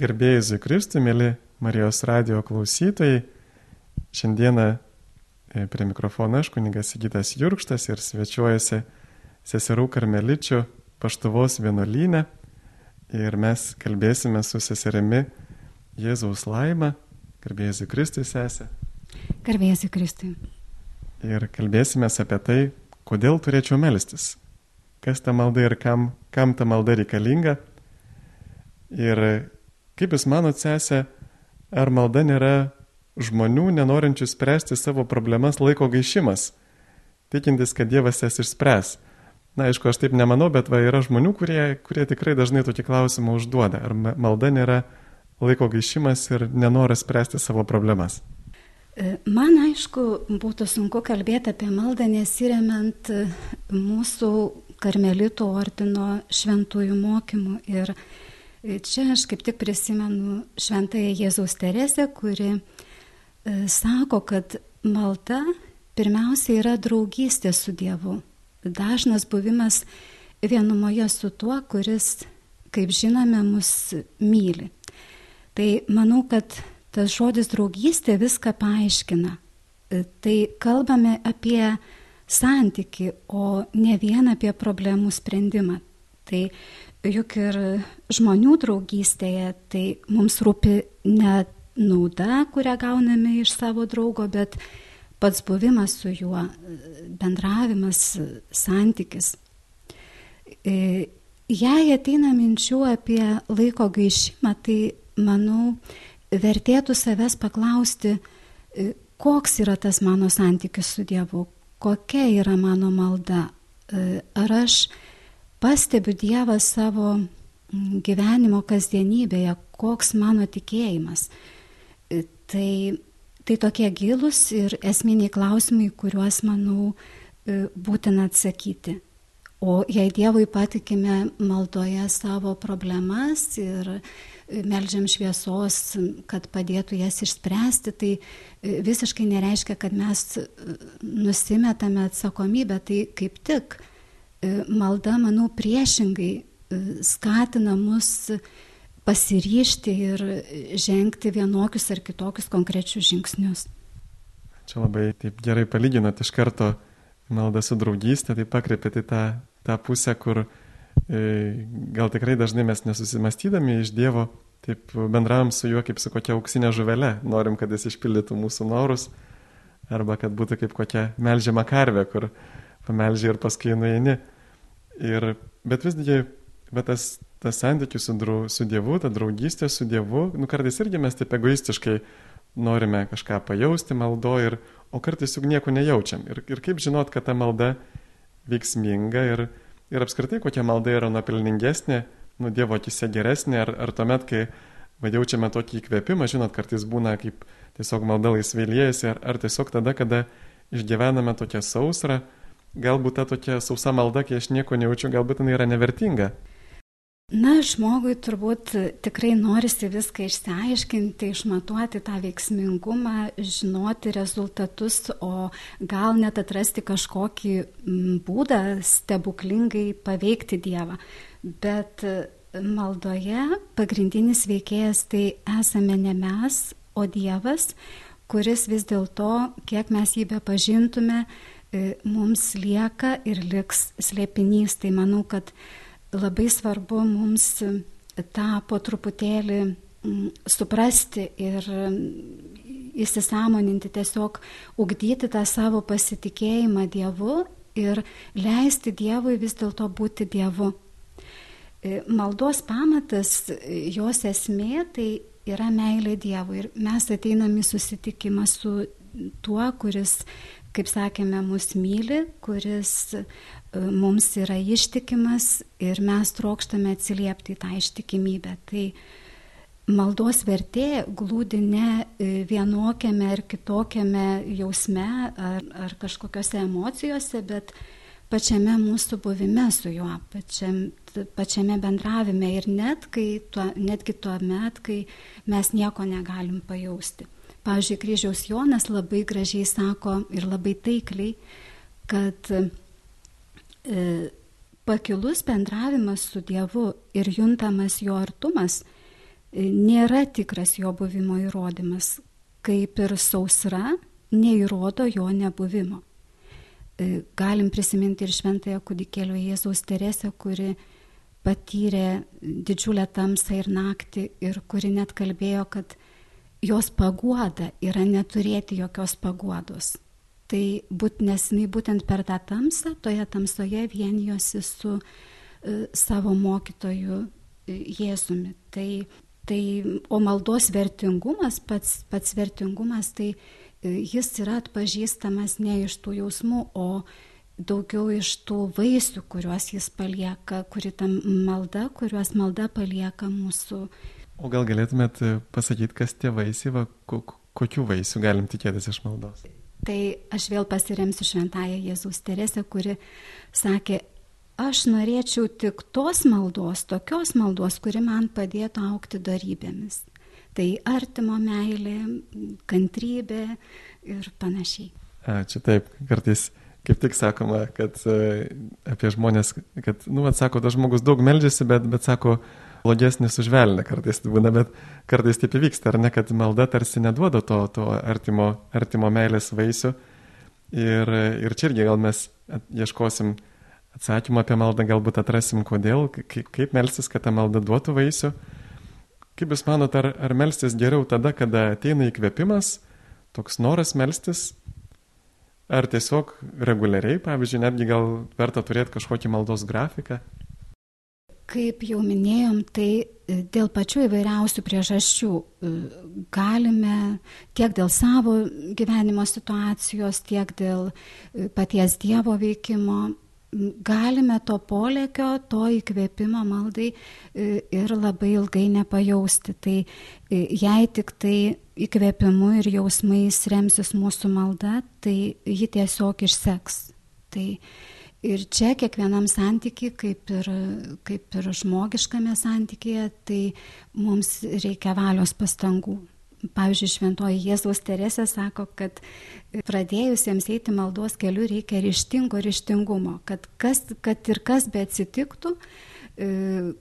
Gerbėjai Zikristui, mėly Marijos radio klausytojai, šiandieną e, prie mikrofono aš kunigas Sigitas Jurkštas ir svečiuojasi seserų karmeličių paštuvos vienuolynę ir mes kalbėsime su seserimi Jėzaus laima, garbėjai Zikristui sesė. Garbėjai Zikristui. Ir kalbėsime apie tai, kodėl turėčiau melstis, kas ta malda ir kam, kam ta malda reikalinga. Ir kaip Jūs manot, sesė, ar malda nėra žmonių nenorinčių spręsti savo problemas laiko gaišimas, tikintis, kad Dievas jas išspręs? Na, aišku, aš taip nemanau, bet va, yra žmonių, kurie, kurie tikrai dažnai tokį klausimą užduoda. Ar malda nėra laiko gaišimas ir nenoras spręsti savo problemas? E, man aišku, būtų sunku kalbėti apie maldą nesiremiant e, mūsų karmelitų ordino šventųjų mokymų. Ir e, čia aš kaip tik prisimenu šventąją Jėzaus Teresę, kuri sako, kad malda pirmiausia yra draugystė su Dievu. Dažnas buvimas vienumoje su tuo, kuris, kaip žinome, mus myli. Tai manau, kad tas žodis draugystė viską paaiškina. E, tai kalbame apie santyki, o ne vien apie problemų sprendimą. Tai juk ir žmonių draugystėje, tai mums rūpi ne nauda, kurią gauname iš savo draugo, bet pats buvimas su juo, bendravimas, santykis. E, jei ateina minčių apie laiko gaišimą, tai manau, vertėtų savęs paklausti, e, koks yra tas mano santykis su Dievu, kokia yra mano malda, e, ar aš pastebiu Dievą savo gyvenimo kasdienybėje, koks mano tikėjimas. E, tai, tai tokie gilus ir esminiai klausimai, kuriuos, manau, būtina atsakyti. O jei Dievui patikime maldoje savo problemas ir melžiam šviesos, kad padėtų jas išspręsti, tai e, visiškai nereiškia, kad mes e, nusimetame atsakomybę. Tai kaip tik e, malda, manau, priešingai skatina mus pasiryšti ir žengti vienokius ar kitokius konkrečius žingsnius. Čia labai taip gerai palyginat iš karto maldą su draugystė, tai pakreipėte tą, tą pusę, kur E, gal tikrai dažnai mes nesusimastydami iš Dievo taip bendravom su juo kaip su kokia auksinė žuvelė, norim, kad jis išpildytų mūsų norus, arba kad būtų kaip kokia melžiama karvė, kur pamelži ir paskui nueini. Ir, bet vis dėja, bet tas, tas santykis su, drau, su Dievu, ta draugystė su Dievu, nu kartais irgi mes taip egoistiškai norime kažką pajausti maldo, ir, o kartais juk nieko nejaučiam. Ir, ir kaip žinot, kad ta malda veiksminga ir, ir apskritai kokia malda yra nuopelningesnė, nu Dievo akise geresnė, ar, ar tuomet, kai va, jaučiame tokį įkvėpimą, žinot, kartais būna kaip tiesiog malda laisvai liejasi, ar, ar tiesiog tada, kada išgyvename tokią sausrą, galbūt ta tokia sausa malda, kai aš nieko nejaučiu, galbūt jinai yra nevertinga. Na, žmogui turbūt tikrai norisi viską išsiaiškinti, išmatuoti tą veiksmingumą, žinoti rezultatus, o gal net atrasti kažkokį būdą stebuklingai paveikti Dievą. Bet maldoje pagrindinis veikėjas tai esame ne mes, o Dievas, kuris vis dėlto, kiek mes jį be pažintume, e, mums lieka ir liks slėpinys. Tai manau, kad labai svarbu mums tą po truputėlį suprasti ir įsisamoninti, tiesiog ugdyti tą savo pasitikėjimą Dievu ir leisti Dievui vis dėlto būti Dievu. E, maldos pamatas, jos esmė tai yra meilė Dievui ir mes ateiname į susitikimą su tuo, kuris, kaip sakėme, mus myli, kuris mums yra ištikimas ir mes trokštame atsiliepti į tą ištikimybę. Tai maldos vertė glūdi ne e, vienokiame ar kitokiame jausme ar, ar kažkokiose emocijose, bet pačiame mūsų buvime su juo, pačiam, pačiame bendravime ir net kai, tuo, netgi tuo met, kai mes nieko negalim pajausti. Pavyzdžiui, kryžiaus Jonas labai gražiai sako ir labai taikliai, kad pakilus bendravimas su Dievu ir juntamas jo artumas, nėra tikras jo buvimo įrodymas, kaip ir sausra neįrodo jo nebuvimo. E, galim prisiminti ir šventąją kūdikėlio Jėzaus Teresę, kuri patyrė didžiulę tamsą ir naktį ir kuri net kalbėjo, kad jos paguoda yra neturėti jokios paguodos. Tai būt, nes jinai būtent per tą tamsą, toje tamsoje vienijosi su e, savo mokytoju e, Jėzumi. Tai, tai, o maldos vertingumas, pats, pats vertingumas, tai e, jis yra atpažįstamas ne iš tų jausmų, o daugiau iš tų vaisių, kuriuos jis palieka, kuri ta malda, kuriuos malda palieka mūsų O gal galėtumėt e, pasakyti, kas tie vaisiai, va, kokių vaisių galim tikėtis iš maldos? Tai aš vėl pasiremsiu šventąją Jėzus Teresę, kuri sakė, aš norėčiau tik tos maldos, tokios maldos, kuri man padėtų aukti darybėmis. Tai artimo meilė, kantrybė ir panašiai. Ačiū taip, kartais kaip tik sakoma, kad e, apie žmonės, kad, nu, atsako, tas žmogus daug meldžiasi, bet, bet sako, blogesnis už velnę kartais tai būna, bet kartais taip įvyksta, ar ne, kad malda tarsi neduoda to, to artimo, artimo meilės vaisių. Ir, ir čia irgi gal mes ieškosim atsakymą apie maldą, galbūt atrasim, kodėl, kaip, kaip melstis, kad ta malda duotų vaisių. Kaip Jūs manote, ar, ar melstis geriau tada, kada ateina įkvėpimas, toks noras melstis, ar tiesiog reguliariai, pavyzdžiui, netgi gal verta turėti kažkokį maldos grafiką? Kaip jau minėjom, tai e, dėl pačių įvairiausių priežasčių e, galime tiek dėl savo gyvenimo situacijos, tiek dėl e, paties Dievo veikimo, galime to polėkio, to įkvėpimo maldai ir labai ilgai nepajausti. Tai jei tik tai įkvėpimu ir jausmais remsis mūsų malda, tai ji tiesiog išseks. Tai Ir čia kiekvienam santykiai, kaip ir, kaip ir žmogiškame santykėje, tai mums reikia valios pastangų. Pavyzdžiui, šventoji Jėzaus Teresė sako, kad pradėjusiems eiti maldos keliu reikia ryštingo ryštingumo, kad, kas, kad ir kas be atsitiktų, e,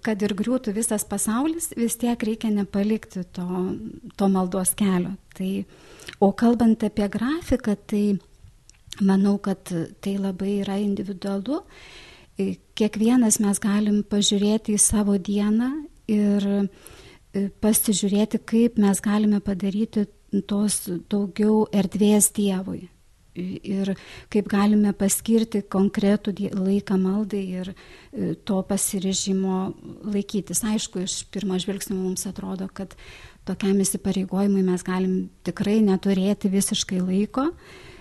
kad ir griūtų visas pasaulis, vis tiek reikia nepalikti to, to maldos kelio. Tai, o kalbant apie grafiką, tai Manau, kad tai labai yra individualu. Kiekvienas mes galim pažiūrėti į savo dieną ir e, pasižiūrėti, kaip mes galime padaryti tos daugiau erdvės Dievui. Ir kaip galime paskirti konkretų laiką maldai ir e, to pasirežimo laikytis. Aišku, iš pirmo žvilgsnio mums atrodo, kad tokiam įsipareigojimui mes galim tikrai neturėti visiškai laiko, E,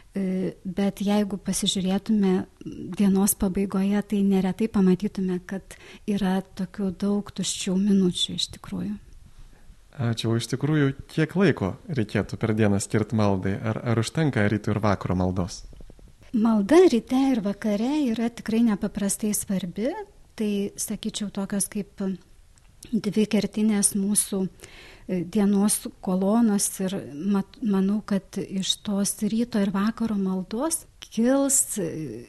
bet jeigu pasižiūrėtume dienos pabaigoje, tai neretai pamatytume, kad yra tokių daug tuščių minučių iš tikrųjų. Ačiū, iš tikrųjų, kiek laiko reikėtų per dieną skirti maldai? Ar, ar užtenka ryto ir vakaro maldos? Malda ryte ir vakare yra tikrai nepaprastai svarbi. Tai, sakyčiau, tokios kaip dvi kertinės mūsų dienos kolonos ir mat, manau, kad iš tos ryto ir vakaro maldos kils e,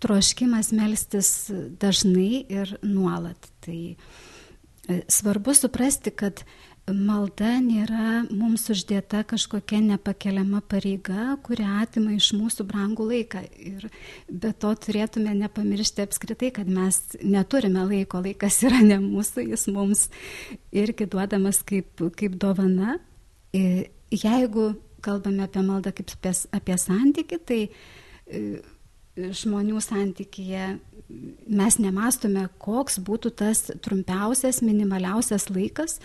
troškimas melstis dažnai ir nuolat. Tai e, svarbu suprasti, kad malda nėra mums uždėta kažkokia nepakeliama pareiga, kuri atima iš mūsų brangų laiką. Ir be to turėtume nepamiršti apskritai, kad mes neturime laiko, laikas yra ne mūsų, jis mums irgi duodamas kaip, kaip dovana. Jeigu kalbame apie maldą kaip apie, apie santyki, tai žmonių santykėje mes nemastome, koks būtų tas trumpiausias, minimaliausias laikas,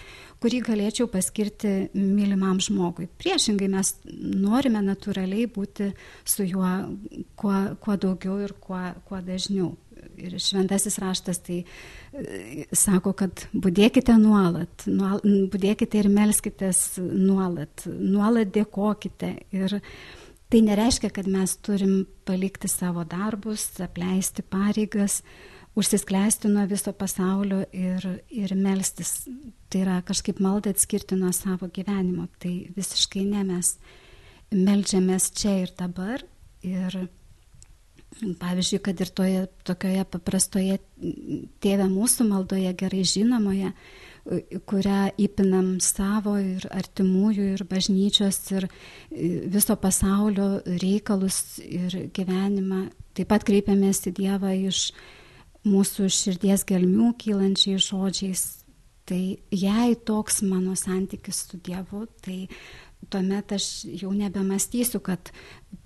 kurį galėčiau paskirti mylimam žmogui. Priešingai mes norime natūraliai būti su juo kuo, kuo daugiau ir kuo, kuo dažniau. Ir šventasis raštas tai e, sako, kad būdėkite nuolat, nuolat būdėkite ir melskitės nuolat, nuolat dėkokite. Ir, Tai nereiškia, kad mes turim palikti savo darbus, apleisti pareigas, užsiskleisti nuo viso pasaulio ir, ir melstis. Tai yra kažkaip maldą atskirti nuo savo gyvenimo. Tai visiškai ne mes melžiamės čia ir dabar. Ir pavyzdžiui, kad ir toje tokioje paprastoje tėvė mūsų maldoje gerai žinomoje, kurią įpinam savo ir artimųjų, ir bažnyčios, ir viso pasaulio reikalus ir gyvenimą. Taip pat kreipiamės į Dievą iš mūsų širdies gelmių kylančiais žodžiais. Tai jei toks mano santykis su Dievu, tai tuomet aš jau nebemastysiu, kad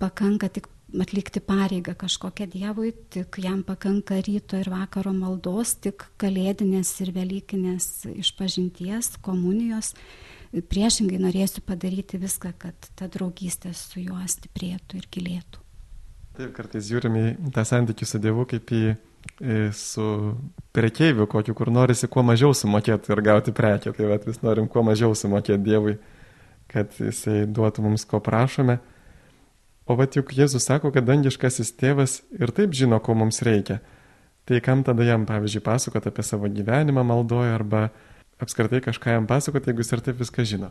pakanka tik atlikti pareigą kažkokią Dievui, tik jam pakanka ryto ir vakaro maldos, tik kalėdinės ir velykinės išpažinties, komunijos. Priešingai norėsiu padaryti viską, kad ta draugystė su juo stiprėtų ir gilėtų. Taip, kartais žiūrime į tą santykių su Dievu kaip į, su prekeiviu, kokiu, kur norisi kuo mažiau sumokėti ir gauti prekę. Tai vis norim kuo mažiau sumokėti Dievui, kad jisai duotų mums, ko prašome. O va juk Jėzus sako, kad dangiškasis tėvas ir taip žino, ko mums reikia. Tai kam tada jam, pavyzdžiui, pasakot apie savo gyvenimą maldoje arba apskritai kažką jam pasakot, jeigu jis ir taip viską žino?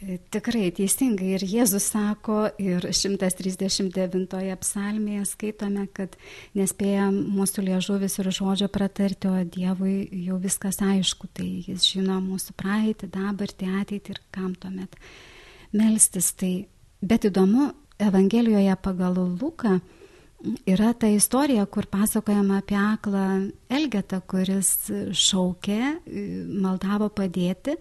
E, tikrai teisingai ir Jėzus sako, ir 139 psalmėje skaitome, kad nespėja mūsų liežuvis ir žodžio pratarti, o Dievui jau viskas aišku, tai jis žino mūsų praeitį, dabartį, ateitį ir kam tuomet melstis. Tai, bet įdomu, Evangelijoje pagal Luką yra ta istorija, kur pasakojama apie aklą Elgetą, kuris šaukė, maldavo padėti.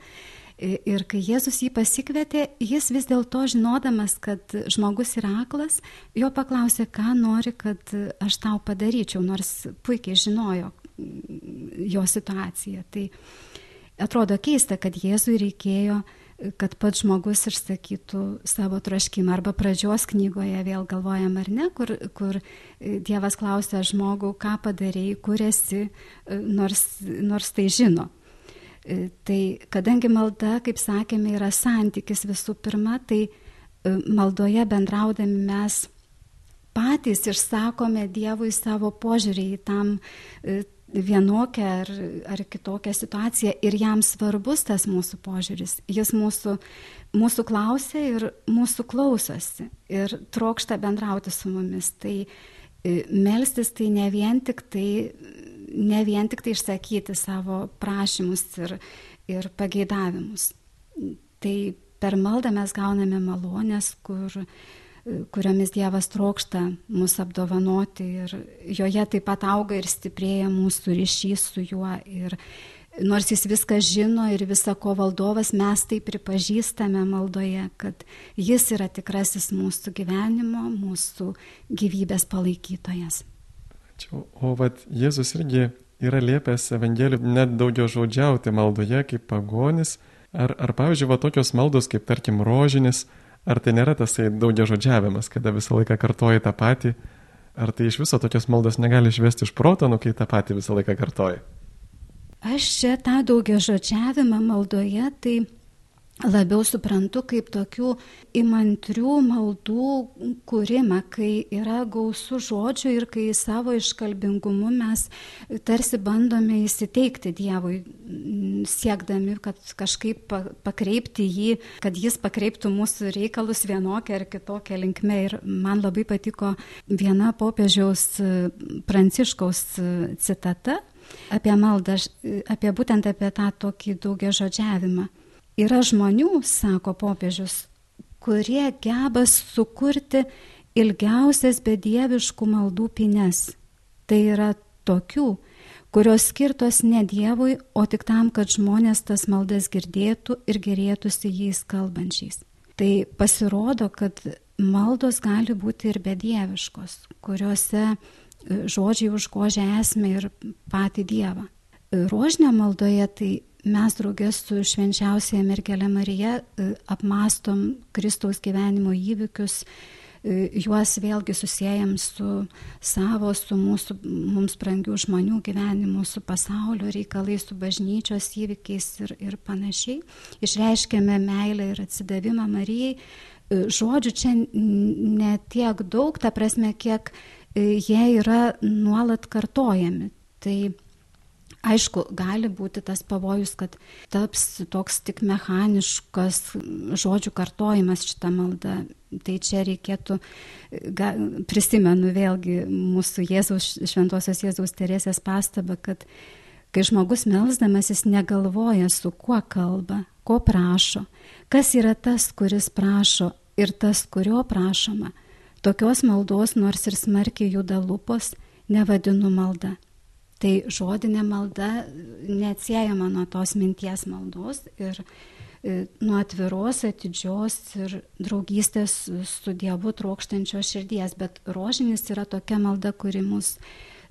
Ir kai Jėzus jį pasikvietė, jis vis dėlto žinodamas, kad žmogus yra aklas, jo paklausė, ką nori, kad aš tau padaryčiau, nors puikiai žinojo jo situaciją. Tai atrodo keista, kad Jėzui reikėjo uh, kad pats žmogus išsakytų savo troškimą. Arba pradžios knygoje vėl galvojam ar ne, kur, kur Dievas klausia žmogų, ką padarėjai, kur esi, nors, nors tai žino. Tai kadangi malda, kaip sakėme, yra santykis visų pirma, tai maldoje bendraudami mes patys išsakome Dievui savo požiūrį į tam vienokią ar, ar kitokią situaciją ir jam svarbus tas mūsų požiūris. Jis mūsų, mūsų klausia ir mūsų klausosi ir trokšta bendrauti su mumis. Tai e, melstis tai ne vien tik tai, ne vien tik tai išsakyti savo prašymus ir, ir pageidavimus. Tai per maldą mes gauname malonės, kur kuriomis Dievas trokšta mus apdovanoti ir joje taip pat auga ir stiprėja mūsų ryšys su juo. Ir nors jis viską žino ir visą ko valdovas, mes tai pripažįstame maldoje, kad jis yra tikrasis mūsų gyvenimo, mūsų gyvybės palaikytojas. Ačiū. O vad Jėzus irgi yra liepęs Evangelijų net daugiau žodžiauti maldoje kaip pagonis. Ar, ar pavyzdžiui, va tokios maldos kaip tarkim rožinis, Ar tai nėra tasai daugia žodžiavimas, kada visą laiką kartoji tą patį? Ar tai iš viso tokios maldos negali išvesti iš proto, nu kai tą patį visą laiką kartoji? Aš čia tą daugia žodžiavimą maldoje, tai labiau suprantu kaip tokių įmantrių maldų kūrimą, kai yra gausų žodžių ir kai savo iškalbingumu mes tarsi bandome įsiteikti Dievui, siekdami, kad kažkaip pakreipti jį, kad jis pakreiptų mūsų reikalus vienokią ar kitokią linkmę. Ir man labai patiko viena popiežiaus Pranciškaus citata apie maldą, apie būtent apie tą tokį daugia žodžiavimą. Yra žmonių, sako popiežius, kurie geba sukurti ilgiausias bedieviškų maldų pines. Tai yra tokių, kurios skirtos ne Dievui, o tik tam, kad žmonės tas maldas girdėtų ir gerėtųsi jais kalbančiais. Tai pasirodo, kad maldos gali būti ir bedieviškos, kuriuose e, žodžiai užgožia esmę ir patį Dievą. Rožinio maldoje tai mes draugės su švenčiausiaja mergelė Marija e, apmastom Kristaus gyvenimo įvykius, e, juos vėlgi susijęjam su savo, su mūsų, mums brangių žmonių gyvenimu, su pasaulio reikalais, su bažnyčios įvykiais ir, ir panašiai. Išreiškėme meilę ir atsidavimą Marijai. E, žodžių čia ne tiek daug, ta prasme, kiek jie yra nuolat kartojami. Tai Aišku, gali būti tas pavojus, kad taps toks tik mechaniškas žodžių kartojimas šitą maldą. Tai čia reikėtų, ga, prisimenu vėlgi mūsų Jėzaus, šventosios Jėzaus Teresės pastabą, kad Kai žmogus melzdamasis negalvoja, su kuo kalba, ko prašo, kas yra tas, kuris prašo ir tas, kurio prašoma, tokios maldos, nors ir smarkiai juda lūpos, nevadinu malda. Tai žodinė malda neatsiejama nuo tos minties maldos ir e, nuo atviros, atidžios ir draugystės su Dievu trokštančios širdies, bet rožinis yra tokia malda, kuri mus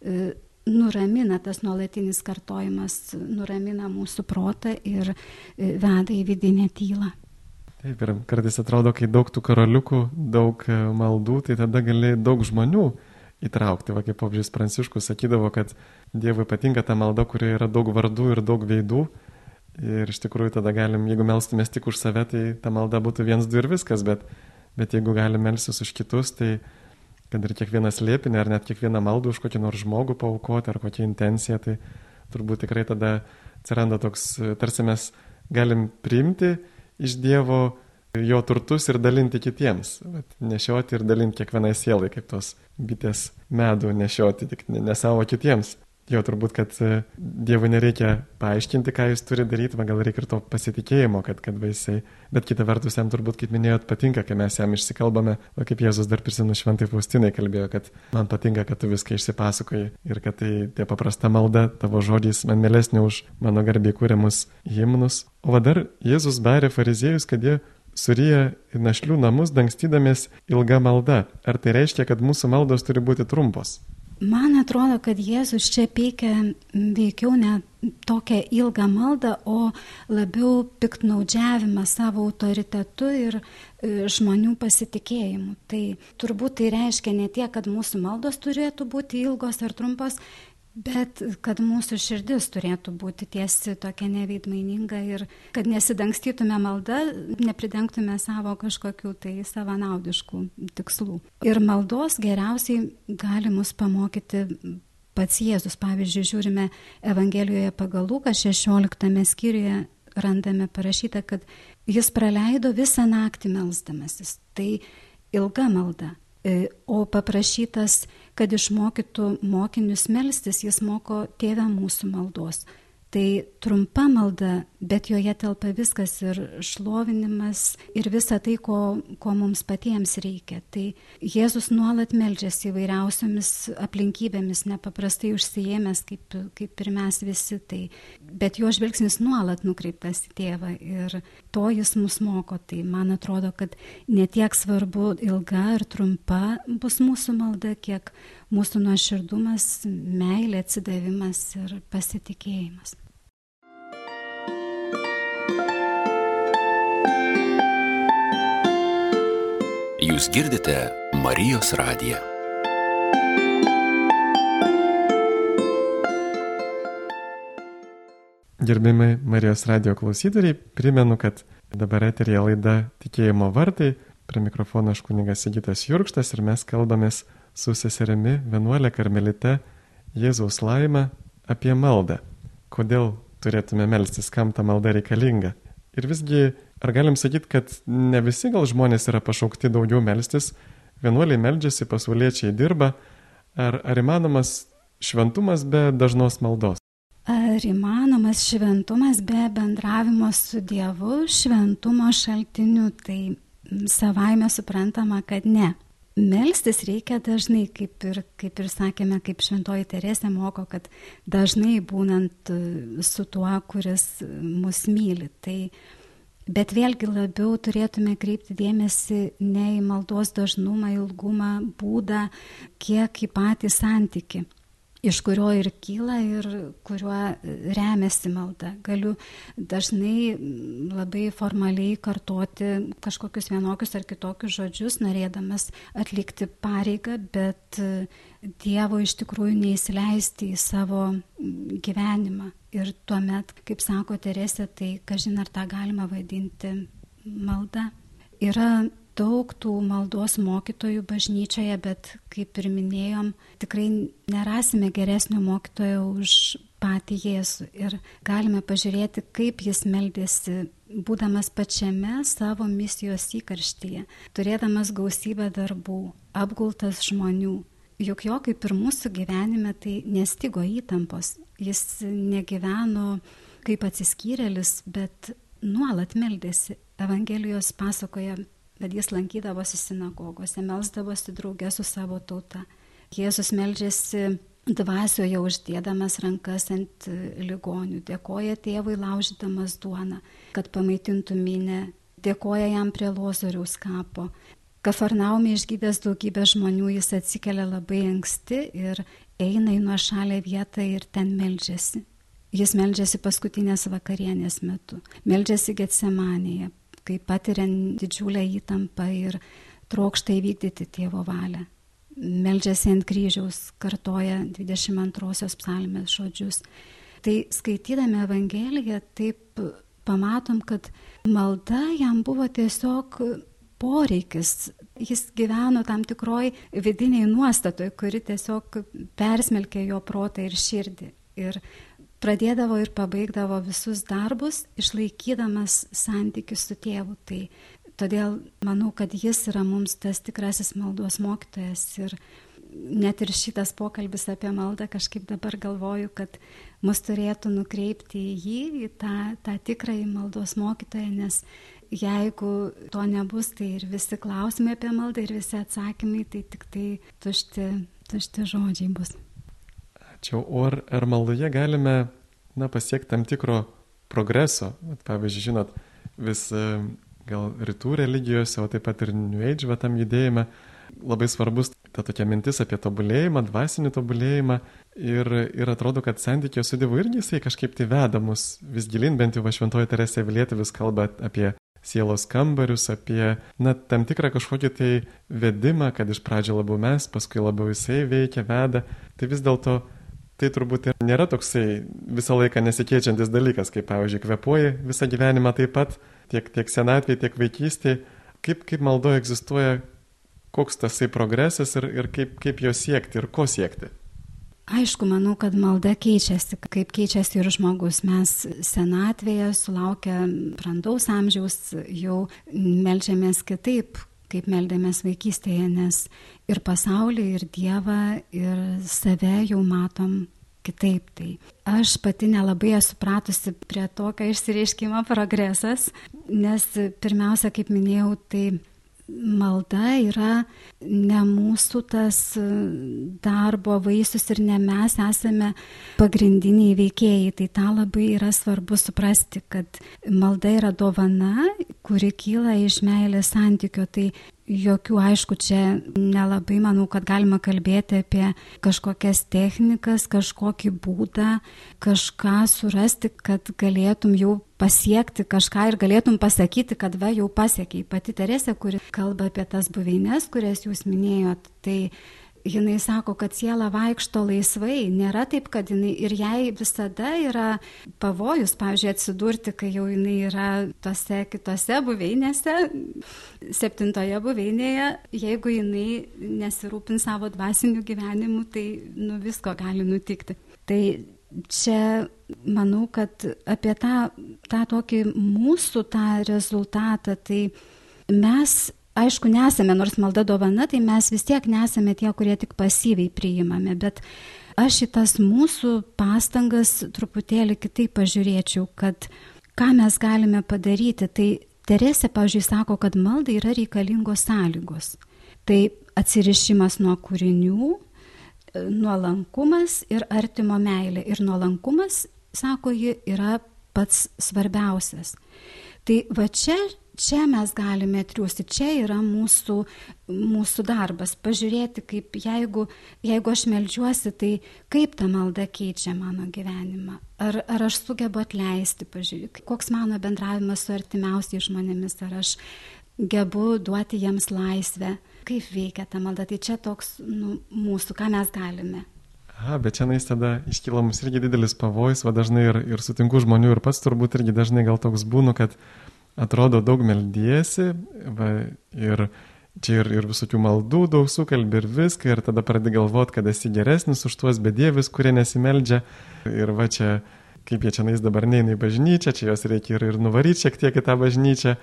e, nuramina, tas nuolatinis kartojimas nuramina mūsų protą ir e, veda į vidinę tylą. Taip, ir kartais atrodo, kai daug tų karaliukų, daug maldų, tai tada gali daug žmonių įtraukti. Va kaip popžius Pranciškus sakydavo, kad Dievui patinka ta malda, kurioje yra daug vardų ir daug veidų. Ir iš tikrųjų tada galim, jeigu melstumės tik už save, tai ta malda būtų viens, du ir viskas, bet, bet jeigu galim melsis už kitus, tai kad ir kiekvieną slėpinį ar net kiekvieną maldą už kokį nors žmogų paukoti ar kokią intenciją, tai turbūt tikrai tada atsiranda toks, tarsi mes galim priimti iš Dievo jo turtus ir dalinti kitiems. Vat, nešioti ir dalinti kiekvienai sielai, kaip tos bitės medų nešioti, tik ne, ne savo kitiems. Jo, turbūt, kad e, Dievui nereikia paaiškinti, ką jis turi daryti, man gal reikia ir to pasitikėjimo, kad, kad vaisiai. Bet kita vertus, jam turbūt, kaip minėjot, patinka, kai mes jam išsikalbame, o kaip Jėzus dar prisimenu šventai Faustinai kalbėjo, kad man patinka, kad tu viską išsipasakoji ir kad tai tie paprasta malda, tavo žodžiais man mielesnė už mano garbiai kūriamus himnus. O dar Jėzus barė fariziejus, kad jie suryja našlių namus dangstydamės ilgą maldą. Ar tai reiškia, kad mūsų maldos turi būti trumpos? Man atrodo, kad Jėzus čia peikia veikiau ne tokią ilgą maldą, o labiau piktnaudžiavimą savo autoritetu ir e, žmonių pasitikėjimu. Tai turbūt tai reiškia ne tiek, kad mūsų maldos turėtų būti ilgos ar trumpos, Bet kad mūsų širdis turėtų būti tiesi tokia neveidmaininga ir kad nesidangstytume malda, nepridengtume savo kažkokių tai savanaudiškų tikslų. Ir maldos geriausiai gali mus pamokyti pats Jėzus. Pavyzdžiui, žiūrime Evangelijoje pagal Luką 16 skyriuje randame parašyta, kad jis praleido visą naktį melzdamasis. Tai ilga malda. E, o paprašytas, kad išmokytų mokinius melstis, jis moko tėvę mūsų maldos. Tai trumpa malda, bet joje telpa viskas ir šlovinimas ir visa tai, ko, ko mums patiems reikia. Tai Jėzus nuolat melžiasi įvairiausiamis aplinkybėmis, nepaprastai užsijėmęs, kaip, kaip ir mes visi. Tai, bet jo žvilgsnis nuolat nukreiptas į tėvą ir to jis mus moko. Tai man atrodo, kad netiek svarbu ilga ar trumpa bus mūsų malda, kiek mūsų nuoširdumas, meilė, atsidavimas ir pasitikėjimas. Jūs girdite Marijos radiją. Gerbimi Marijos radio klausytojai, primenu, kad dabar eterija laida Tikėjimo vartai. Prie mikrofono aš kunigas Sigitas Jurkštas ir mes kalbamės su seserimi vienuolė karmelite Jėzaus laimę apie maldą. Kodėl turėtume melstis, kam ta malda reikalinga. Ir visgi, ar galim sakyti, kad ne visi gal žmonės yra pašaukti daugiau melstis, vienuoliai meldžiasi, pasauliečiai dirba, ar, ar įmanomas šventumas be dažnos maldos? Ar įmanomas šventumas be bendravimo su Dievu, šventumo šaltiniu, tai savaime suprantama, kad ne. Melstis reikia dažnai, kaip ir, kaip ir sakėme, kaip šventoji Teresė moko, kad dažnai būnant e, su tuo, kuris mus myli. Tai, bet vėlgi labiau turėtume kreipti dėmesį ne į maldos dažnumą, ilgumą, būdą, kiek į patį santyki iš kurio ir kyla ir kuriuo remiasi malda. Galiu dažnai labai formaliai kartoti kažkokius vienokius ar kitokius žodžius, norėdamas atlikti pareigą, bet Dievo iš tikrųjų neįsileisti į savo gyvenimą. Ir tuomet, kaip sako Teresė, tai kažin ar tą galima vadinti malda. Yra daug tų maldos mokytojų bažnyčioje, bet kaip ir minėjom, tikrai nerasime geresnio mokytojo už patį Jėzų. Ir galime pažiūrėti, kaip jis meldėsi, būdamas pačiame savo misijos įkarštyje, turėdamas gausybę darbų, apgultas žmonių. juk jo kaip ir mūsų gyvenime tai nestigo įtampos. Jis negyveno kaip atsiskyrėlis, bet nuolat meldėsi. Evangelijos pasakoja, kad jis lankydavosi sinagogose, melsdavosi draugė su savo tauta. Jėzus meldžiasi dvasioje uždėdamas rankas ant ligonių, dėkoja tėvui laužydamas duoną, kad pamaitintų minę, dėkoja jam prie lozoriaus kapo. Kafarnaume išgydęs daugybę žmonių jis atsikelia labai anksti ir eina į nuošalę vietą ir ten meldžiasi. Jis meldžiasi paskutinės vakarienės metu, meldžiasi Getsemanėje, kai patiria didžiulę įtampą ir trokšta įvykdyti tėvo valią. Meldžiasi ant kryžiaus, kartoja 22 psalmės žodžius. Tai skaitydami Evangeliją taip pamatom, kad malda jam buvo tiesiog poreikis. Jis gyveno tam tikroj vidiniai nuostatoje, kuri tiesiog persmelkė jo protą ir širdį. Ir pradėdavo ir pabaigdavo visus darbus, išlaikydamas santykius su tėvu. Tai todėl manau, kad jis yra mums tas tikrasis maldos mokytojas ir net ir šitas pokalbis apie maldą kažkaip dabar galvoju, kad mus turėtų nukreipti į jį, į tą, tą tikrąjį maldos mokytoją, nes jeigu to nebus, tai ir visi klausimai apie maldą, ir visi atsakymai, tai tik tai tušti, tušti žodžiai bus. Ačiū. O ar, ar maldoje galime na, pasiekti tam tikro progreso? At, pavyzdžiui, žinot, vis e, gal rytų religijose, o taip pat ir New Age va, tam judėjime labai svarbus ta tokia mintis apie tobulėjimą, dvasinį tobulėjimą ir, ir atrodo, kad santykio su Dievu irgi jisai kažkaip tai veda mus vis gilin, bent jau va šventoji Teresė Vilietė vis kalba apie sielos kambarius, apie, na, tam tikrą kažkokį tai vedimą, kad iš pradžio labiau mes, paskui labiau jisai veikia, veda. Tai vis dėlto tai turbūt ir nėra toksai visą laiką nesikeičiantis dalykas, kaip pavyzdžiui, kvepuoji visą gyvenimą taip pat, tiek, tiek senatvėje, tiek vaikystėje. Kaip, kaip maldoje egzistuoja, koks tasai progresas ir, ir kaip, kaip jo siekti ir ko siekti. Aišku, manau, kad malda keičiasi, kaip keičiasi ir žmogus. Mes senatvėje sulaukę brandaus amžiaus jau melžiamės kitaip, kaip meldėmės vaikystėje, nes ir pasaulį, ir Dievą, ir save jau matom kitaip. Tai aš pati nelabai esu pratusi prie tokio išsireiškimo progresas, nes pirmiausia, kaip minėjau, tai malda yra ne mūsų tas darbo vaisius ir ne mes esame pagrindiniai veikėjai. Tai tą labai yra svarbu suprasti, kad malda yra dovana, kuri kyla iš meilės santykio. Tai jokių, aišku, čia nelabai manau, kad galima kalbėti apie kažkokias technikas, kažkokį būdą, kažką surasti, kad galėtum jau pasiekti kažką ir galėtum pasakyti, kad va jau pasiekiai. Pati Teresė, kuri kalba apie tas buveinės, kurias jūs minėjot, tai jinai sako, kad siela vaikšto laisvai, nėra taip, kad jinai ir jai visada yra pavojus, pavyzdžiui, atsidurti, kai jau jinai yra tose kitose buveinėse, septintoje buveinėje, jeigu jinai nesirūpin savo dvasiniu gyvenimu, tai nu visko gali nutikti. Tai čia manau, kad apie tą, tą tokį mūsų tą rezultatą, tai mes aišku, nesame, nors malda dovana, tai mes vis tiek nesame tie, kurie tik pasyviai priimame, bet aš į tas mūsų pastangas truputėlį kitaip pažiūrėčiau, kad ką mes galime padaryti. Tai Teresė, pavyzdžiui, sako, kad maldai yra reikalingos sąlygos. Tai atsirišimas nuo kūrinių, nuolankumas ir artimo meilė. Ir nuolankumas, sako ji, yra pats svarbiausias. Tai va čia čia mes galime triūsti, čia yra mūsų, mūsų darbas. Pažiūrėti, kaip jeigu, jeigu aš melžiuosi, tai kaip ta malda keičia mano gyvenimą. Ar, ar aš sugebu atleisti, pažiūrėti, koks mano bendravimas su artimiausiais žmonėmis, ar aš gebu duoti jiems laisvę, kaip veikia ta malda. Tai čia toks nu, mūsų, ką mes galime. Aha, bet čia nais tada iškyla mums irgi didelis pavojus, va dažnai ir, ir sutinku žmonių ir pats turbūt irgi dažnai gal toks būnu, kad atrodo daug meldiesi va, ir čia ir, ir visokių maldų daug sukalbi ir viską ir tada pradedi galvoti, kad esi geresnis už tuos bedievis, kurie nesimeldžia ir va čia, kaip jie čia nais dabar neina į bažnyčią, čia jos reikia ir, ir nuvaryti šiek tiek į tą bažnyčią.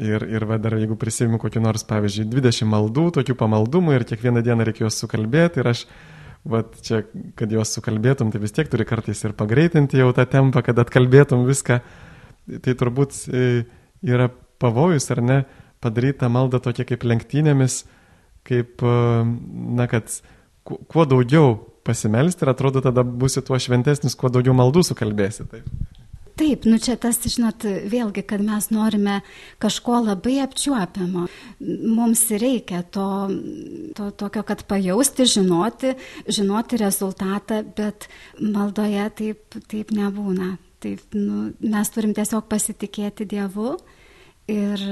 Ir, ir va dar jeigu prisimiu kokį nors, pavyzdžiui, 20 maldų, tokių pamaldumų ir kiekvieną dieną reikia juos sukalbėti ir aš, va čia, kad juos sukalbėtum, tai vis tiek turi kartais ir pagreitinti jau tą tempą, kad atkalbėtum viską. Tai turbūt e, yra pavojus, ar ne, padaryti tą maldą tokia kaip lenktynėmis, kaip, e, na, kad kuo daugiau pasimelsti ir atrodo tada būsi tuo šventesnis, kuo daugiau maldų sukalbėsi. Taip. Taip, nu čia tas, žinot, vėlgi, kad mes norime kažko labai apčiuopiamo. Mums reikia to, to tokio, kad pajausti, žinoti, žinoti rezultatą, bet maldoje taip, taip nebūna. Taip, nu, mes turim tiesiog pasitikėti Dievu ir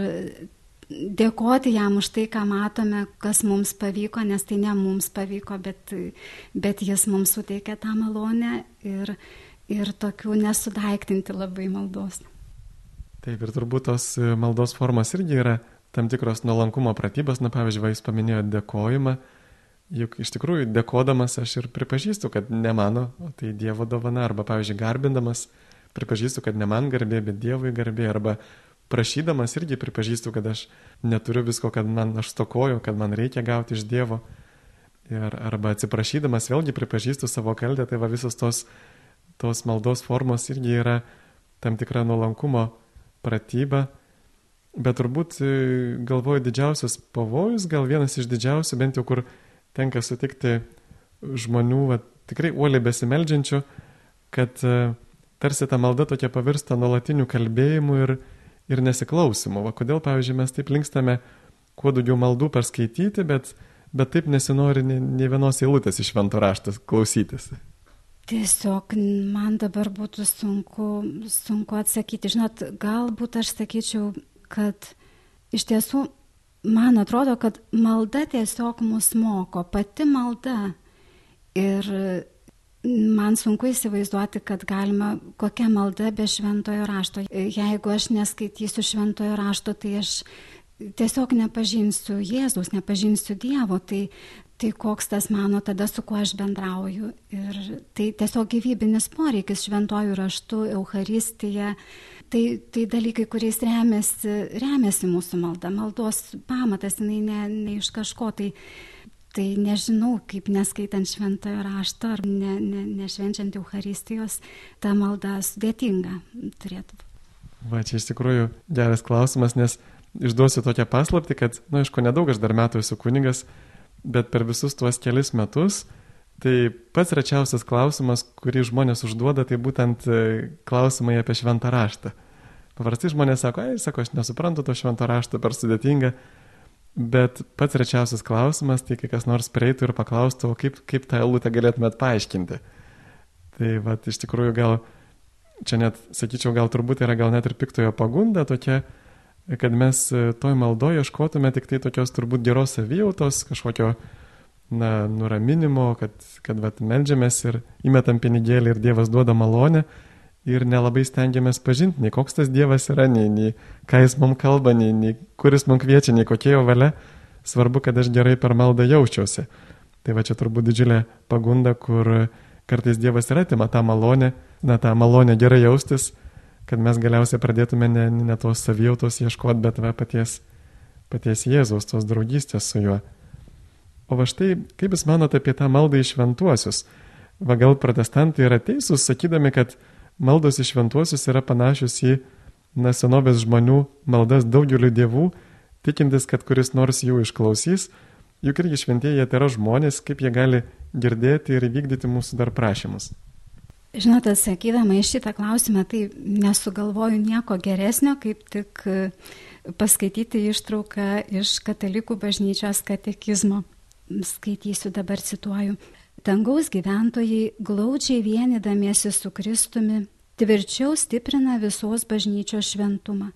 dėkoti jam už tai, ką matome, kas mums pavyko, nes tai ne mums pavyko, bet, bet jis mums suteikė tą malonę ir, ir tokių nesudaiktinti labai maldos. Taip, ir turbūt tos e, maldos formos irgi yra tam tikros nuolankumo pratybos, na pavyzdžiui, jūs paminėjote dėkojimą, juk iš tikrųjų dėkodamas aš ir pripažįstu, kad ne mano, o tai Dievo dovana, arba pavyzdžiui, garbindamas pripažįstu, kad ne man garbė, bet Dievui garbė, arba prašydamas irgi pripažįstu, kad aš neturiu visko, kad man aš stokoju, kad man reikia gauti iš Dievo. Ir, arba atsiprašydamas vėlgi pripažįstu savo kaltę, tai va visos tos tos maldos formos irgi yra tam tikra nuolankumo pratyba, bet turbūt e, galvoju didžiausias pavojus, gal vienas iš didžiausių, bent jau kur tenka sutikti žmonių, va, tikrai uoliai besimeldžiančių, kad e, tarsi ta malda tokia pavirsta nuolatiniu kalbėjimu ir, ir nesiklausimu. Va, kodėl, pavyzdžiui, mes taip linkstame kuo daugiau maldų perskaityti, bet, bet taip nesinori nei vienos eilutės iš švento raštas klausytis. Tiesiog man dabar būtų sunku, sunku atsakyti. Žinot, galbūt aš sakyčiau, kad iš tiesų man atrodo, kad malda tiesiog mus moko, pati malda. Ir man sunku įsivaizduoti, kad galima kokia malda be šventojo rašto. Jeigu aš neskaitysiu šventojo rašto, tai aš tiesiog nepažinsiu Jėzus, nepažinsiu Dievo. Tai tai koks tas mano tada, su kuo aš bendrauju. Ir tai tiesiog gyvybinis poreikis šventojų raštų, Euharistija. Tai, tai dalykai, kuriais remiasi, remiasi mūsų malda. Maldos pamatas, jinai ne, ne iš kažko. Tai, tai nežinau, kaip neskaitant šventojo rašto ar ne, ne, nešvenčiant Euharistijos, ta malda sudėtinga turėtų. Va, čia iš tikrųjų geras klausimas, nes išduosiu tokią paslapti, kad, na, nu, aišku, nedaug aš dar metų esu kuningas, bet per visus tuos kelis metus, tai pats rečiausias klausimas, kurį žmonės užduoda, tai būtent e, klausimai apie šventą raštą. Paprastai žmonės sako, ai, sako, aš nesuprantu to švento rašto per sudėtinga, bet pats rečiausias klausimas, tai kai kas nors prieitų ir paklaustų, o kaip, kaip tą eilutę galėtumėt paaiškinti. Tai va, iš tikrųjų gal, čia net, sakyčiau, gal turbūt yra gal net ir piktojo pagunda tokia, kad mes e, toj maldoje ieškotume tik tai tokios turbūt geros savijautos, kažkokio na, nuraminimo, kad, kad vat, melžiamės ir įmetam pinigėlį ir Dievas duoda malonę ir nelabai stengiamės pažinti, nei koks tas Dievas yra, nei, nei ką jis mums kalba, nei, nei kuris mums kviečia, nei kokia jo valia. Svarbu, kad aš gerai per maldą jaučiausi. Tai va čia turbūt didžiulė pagunda, kur kartais Dievas ir atima tą malonę, na tą malonę gerai jaustis, kad mes galiausiai pradėtume ne, ne tos savijautos ieškoti, bet va, paties, paties Jėzaus, tos draugystės su juo. O va štai, kaip Jūs manote apie tą maldą į šventuosius? Va gal protestantai yra teisūs, sakydami, kad maldos į šventuosius yra panašios į na, senovės žmonių maldas daugeliu dievų, tikintis, kad kuris nors jų išklausys, juk irgi šventieji tai yra žmonės, kaip jie gali girdėti ir vykdyti mūsų dar prašymus. Žinot, atsakydama į šitą klausimą, tai nesugalvoju nieko geresnio, kaip tik e, paskaityti ištrauką iš katalikų bažnyčios katekizmo. Skaitysiu dabar cituoju. Dangaus gyventojai glaudžiai vienydamiesi su Kristumi tvirčiau stiprina visos bažnyčios šventumą.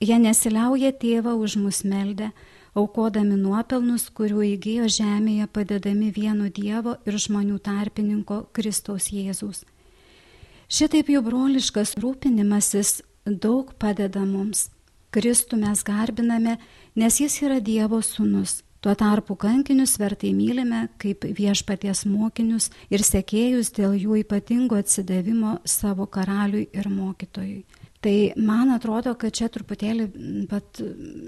Jie nesiliauja tėvą už mus meldę, aukodami nuopelnus, kurių įgyjo žemėje padedami vieno Dievo ir žmonių tarpininko Kristaus Jėzaus. Šitaip jų broliškas rūpinimasis daug padeda mums. Kristų mes garbiname, nes jis yra Dievo sūnus. Tuo tarpu kankinius vertai mylime kaip viešpaties mokinius ir sekėjus dėl jų ypatingo atsidavimo savo karaliui ir mokytojui. Tai man atrodo, kad čia truputėlį pat,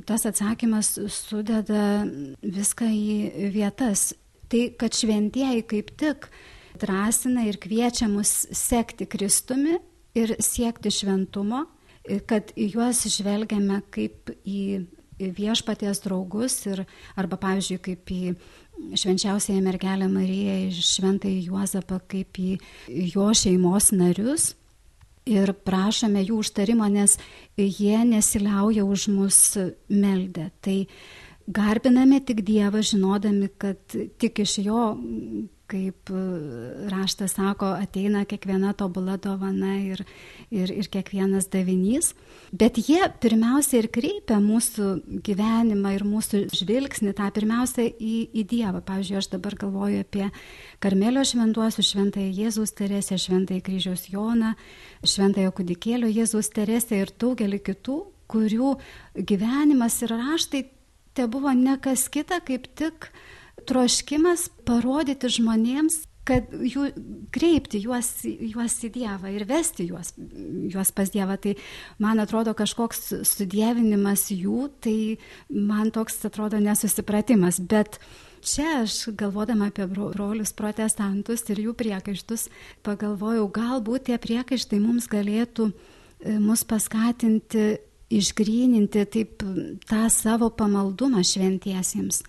tas atsakymas sudeda viską į vietas. Tai, kad šventieji kaip tik drąsina ir kviečia mus sekti Kristumi ir siekti šventumo, kad į juos žvelgiame kaip į viešpaties draugus ir, arba, pavyzdžiui, kaip į švenčiausiąją mergelę Mariją, šventąjį Juozapą, kaip į jo šeimos narius ir prašome jų užtarimo, nes jie nesiliauja už mus meldę. Tai garbiname tik Dievą, žinodami, kad tik iš jo kaip e, raštas sako, ateina kiekviena tobula dovana ir, ir, ir kiekvienas davinys. Bet jie pirmiausia ir kreipia mūsų gyvenimą ir mūsų žvilgsnį tą pirmiausia į, į Dievą. Pavyzdžiui, aš dabar galvoju apie Karmelio šventuosius, šventąją Jėzaus Teresę, šventąją kryžiaus Joną, šventąją kudikėlio Jėzaus Teresę ir daugelį kitų, kurių gyvenimas ir raštai te buvo ne kas kita, kaip tik troškimas parodyti žmonėms, kad jų, kreipti juos, juos į Dievą ir vesti juos, juos pas Dievą. Tai man atrodo kažkoks sudėvinimas jų, tai man toks atrodo nesusipratimas. Bet čia aš galvodama apie brolius protestantus ir jų priekaištus, pagalvojau, galbūt tie priekaištai mums galėtų e, mus paskatinti išgryninti taip tą savo pamaldumą šventiesiems.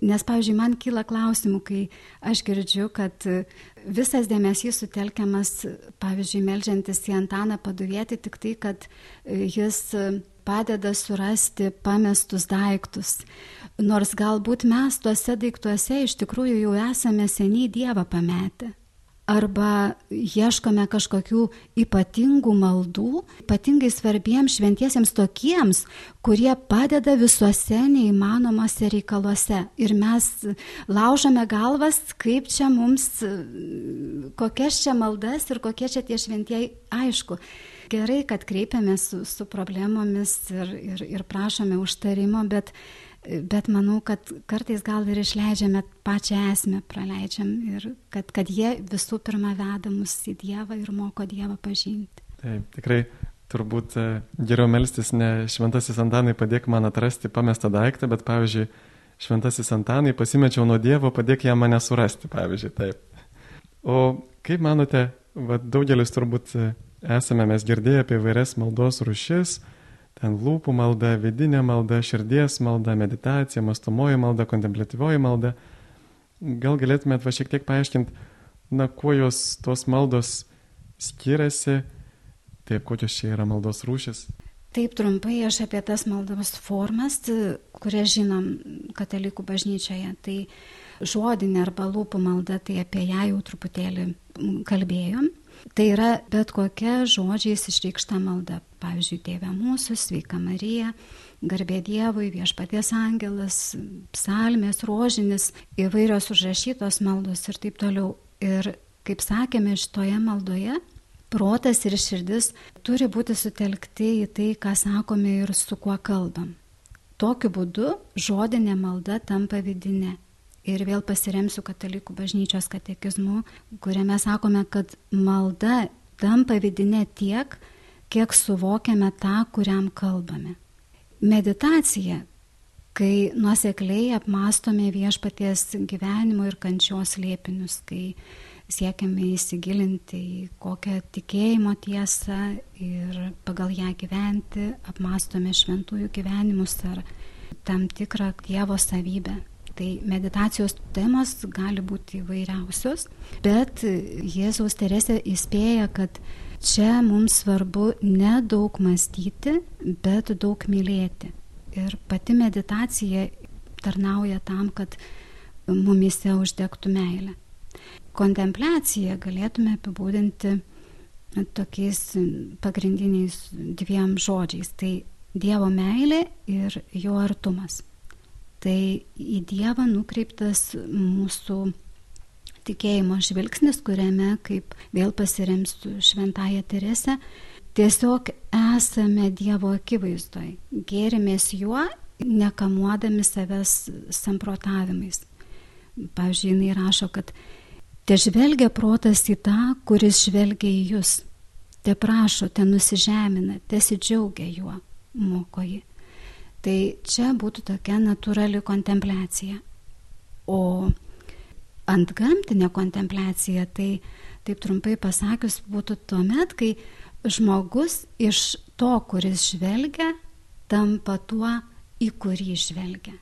Nes, pavyzdžiui, man kyla klausimų, kai aš girdžiu, kad visas dėmesys sutelkiamas, pavyzdžiui, melžiantis į Antaną paduvieti tik tai, kad jis padeda surasti pamestus daiktus. Nors galbūt mes tuose daiktuose iš tikrųjų jau esame seniai Dievą pametę arba ieškome kažkokių ypatingų maldų, ypatingai svarbiems šventiesiems tokiems, kurie padeda visuose neįmanomose reikaluose. Ir mes laužome galvas, kaip čia mums, kokias čia maldas ir kokie čia tie šventieji, aišku. Gerai, kad kreipiamės su, su problemomis ir, ir, ir prašome užtarimo, bet bet manau, kad kartais gal ir išleidžiame pačią esmę, praleidžiam ir kad, kad jie visų pirma veda mus į Dievą ir moko Dievą pažinti. Taip, tikrai turbūt e, geriau melstis ne šventasis Antanai padėk man atrasti pamestą daiktą, bet pavyzdžiui, šventasis Antanai pasimečiau nuo Dievo, padėk jam mane surasti, pavyzdžiui, taip. O kaip manote, va, daugelis turbūt e, esame mes girdėję apie vairias maldos rušis, ten lūpų malda, vidinė malda, širdies malda, meditacija, mastomoji malda, kontemplatyvioji malda. Gal galėtumėt va šiek tiek paaiškinti, na, kuo jos tos maldos skiriasi, taip, kokios čia yra maldos rūšis? Taip trumpai aš apie tas maldos formas, kurias žinom katalikų bažnyčioje. Tai žodinė arba lūpų malda, tai apie ją jau truputėlį kalbėjom. Tai yra bet kokia žodžiais išreikšta malda. Pavyzdžiui, Tėvė mūsų, sveika Marija, garbė Dievui, viešpaties angelas, psalmės, rožinis, įvairios užrašytos maldos ir taip toliau. Ir kaip sakėme, šitoje maldoje protas ir širdis turi būti sutelkti į tai, ką sakome ir su kuo kalbam. Tokiu būdu žodinė malda tampa vidinė ir vėl pasiremsiu katalikų bažnyčios katekizmu, kuriame sakome, kad malda tampa vidinė tiek, kiek suvokiame tą, kuriam kalbame. Meditacija, kai nuosekliai apmastome viešpaties gyvenimo ir kančios liepinius, kai siekiame įsigilinti į kokią tikėjimo tiesą ir pagal ją gyventi, apmastome šventųjų gyvenimus ar tam tikrą Dievo savybę. Tai meditacijos temos gali būti įvairiausios, bet Jėzaus Teresė įspėja, kad čia mums svarbu ne daug mąstyti, bet daug mylėti. Ir pati meditacija tarnauja tam, kad mumise uždegtų meilę. Kontempliaciją galėtume apibūdinti tokiais pagrindiniais dviem žodžiais. Tai Dievo meilė ir jo artumas. Tai į Dievą nukreiptas mūsų tikėjimo žvilgsnis, kuriame, kaip vėl pasiremsiu šventąją Teresę, tiesiog esame Dievo akivaizdoj, gėrimės juo, nekamuodami savęs samprotavimais. Pavyzdžiui, jinai rašo, kad te žvelgia protas į tą, kuris žvelgia į jūs. te prašo, te nusižemina, tesidžiaugia juo, moko jį. Tai čia būtų tokia natūrali kontempliacija. O ant gamtinė kontempliacija, tai taip trumpai pasakius, būtų tuo met, kai žmogus iš to, kuris žvelgia, tampa tuo, į kurį žvelgia.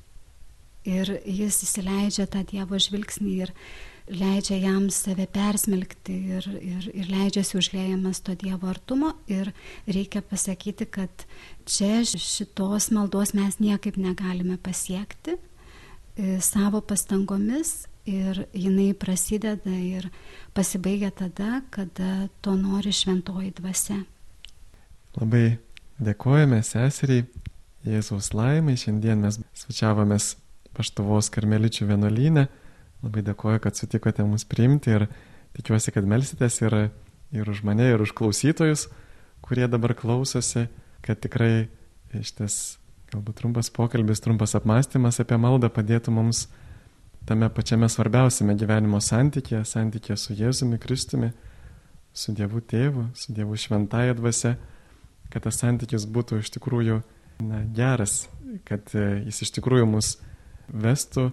Ir jis įsileidžia tą Dievo žvilgsnį ir leidžia jam save persmelkti ir, ir, ir leidžiasi užlėjamas to Dievo artumo. Ir reikia pasakyti, kad čia šitos maldos mes niekaip negalime pasiekti e, savo pastangomis ir jinai prasideda ir pasibaigia tada, kada to nori šventoji dvasia. Labai dėkojame seseriai Jėzaus laimai. Šiandien mes svečiavomės Paštuvos karmeličių vienuolynę. Labai dėkoju, kad sutikote mus priimti ir tikiuosi, kad melsitės ir, ir už mane, ir už klausytojus, kurie dabar klausosi, kad tikrai šitas galbūt trumpas pokalbis, trumpas apmąstymas apie maldą padėtų mums tame pačiame svarbiausiame gyvenimo santykėje, santykėje su Jėzumi Kristumi, su Dievu Tėvu, su Dievu Šventąją Dvasia, kad tas santykis būtų iš tikrųjų na, geras, kad e, jis iš tikrųjų mus vestų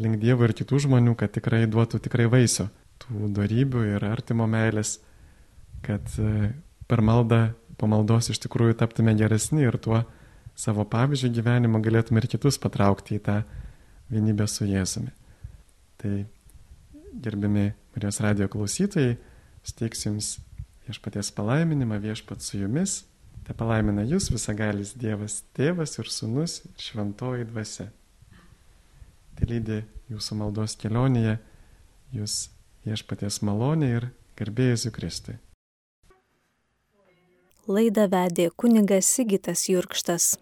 link Dievo ir kitų žmonių, kad tikrai duotų tikrai vaisių tų darybių ir artimo meilės, kad e, per maldą, po maldos iš tikrųjų taptume geresni ir tuo savo pavyzdžių gyvenimo galėtume ir kitus patraukti į tą vienybę su Jėzumi. Tai gerbiami Marijos radio klausytojai, steiksiu Jums viešpaties palaiminimą, viešpat su Jumis. Te palaimina Jūs visagalis Dievas, Tėvas ir Sūnus ir Šventoji Dvasia. Tai lydi Jūsų maldos kelionėje, Jūs viešpaties malonė ir garbėjus Kristui. Laidą vedė kunigas Sigitas Jurkštas.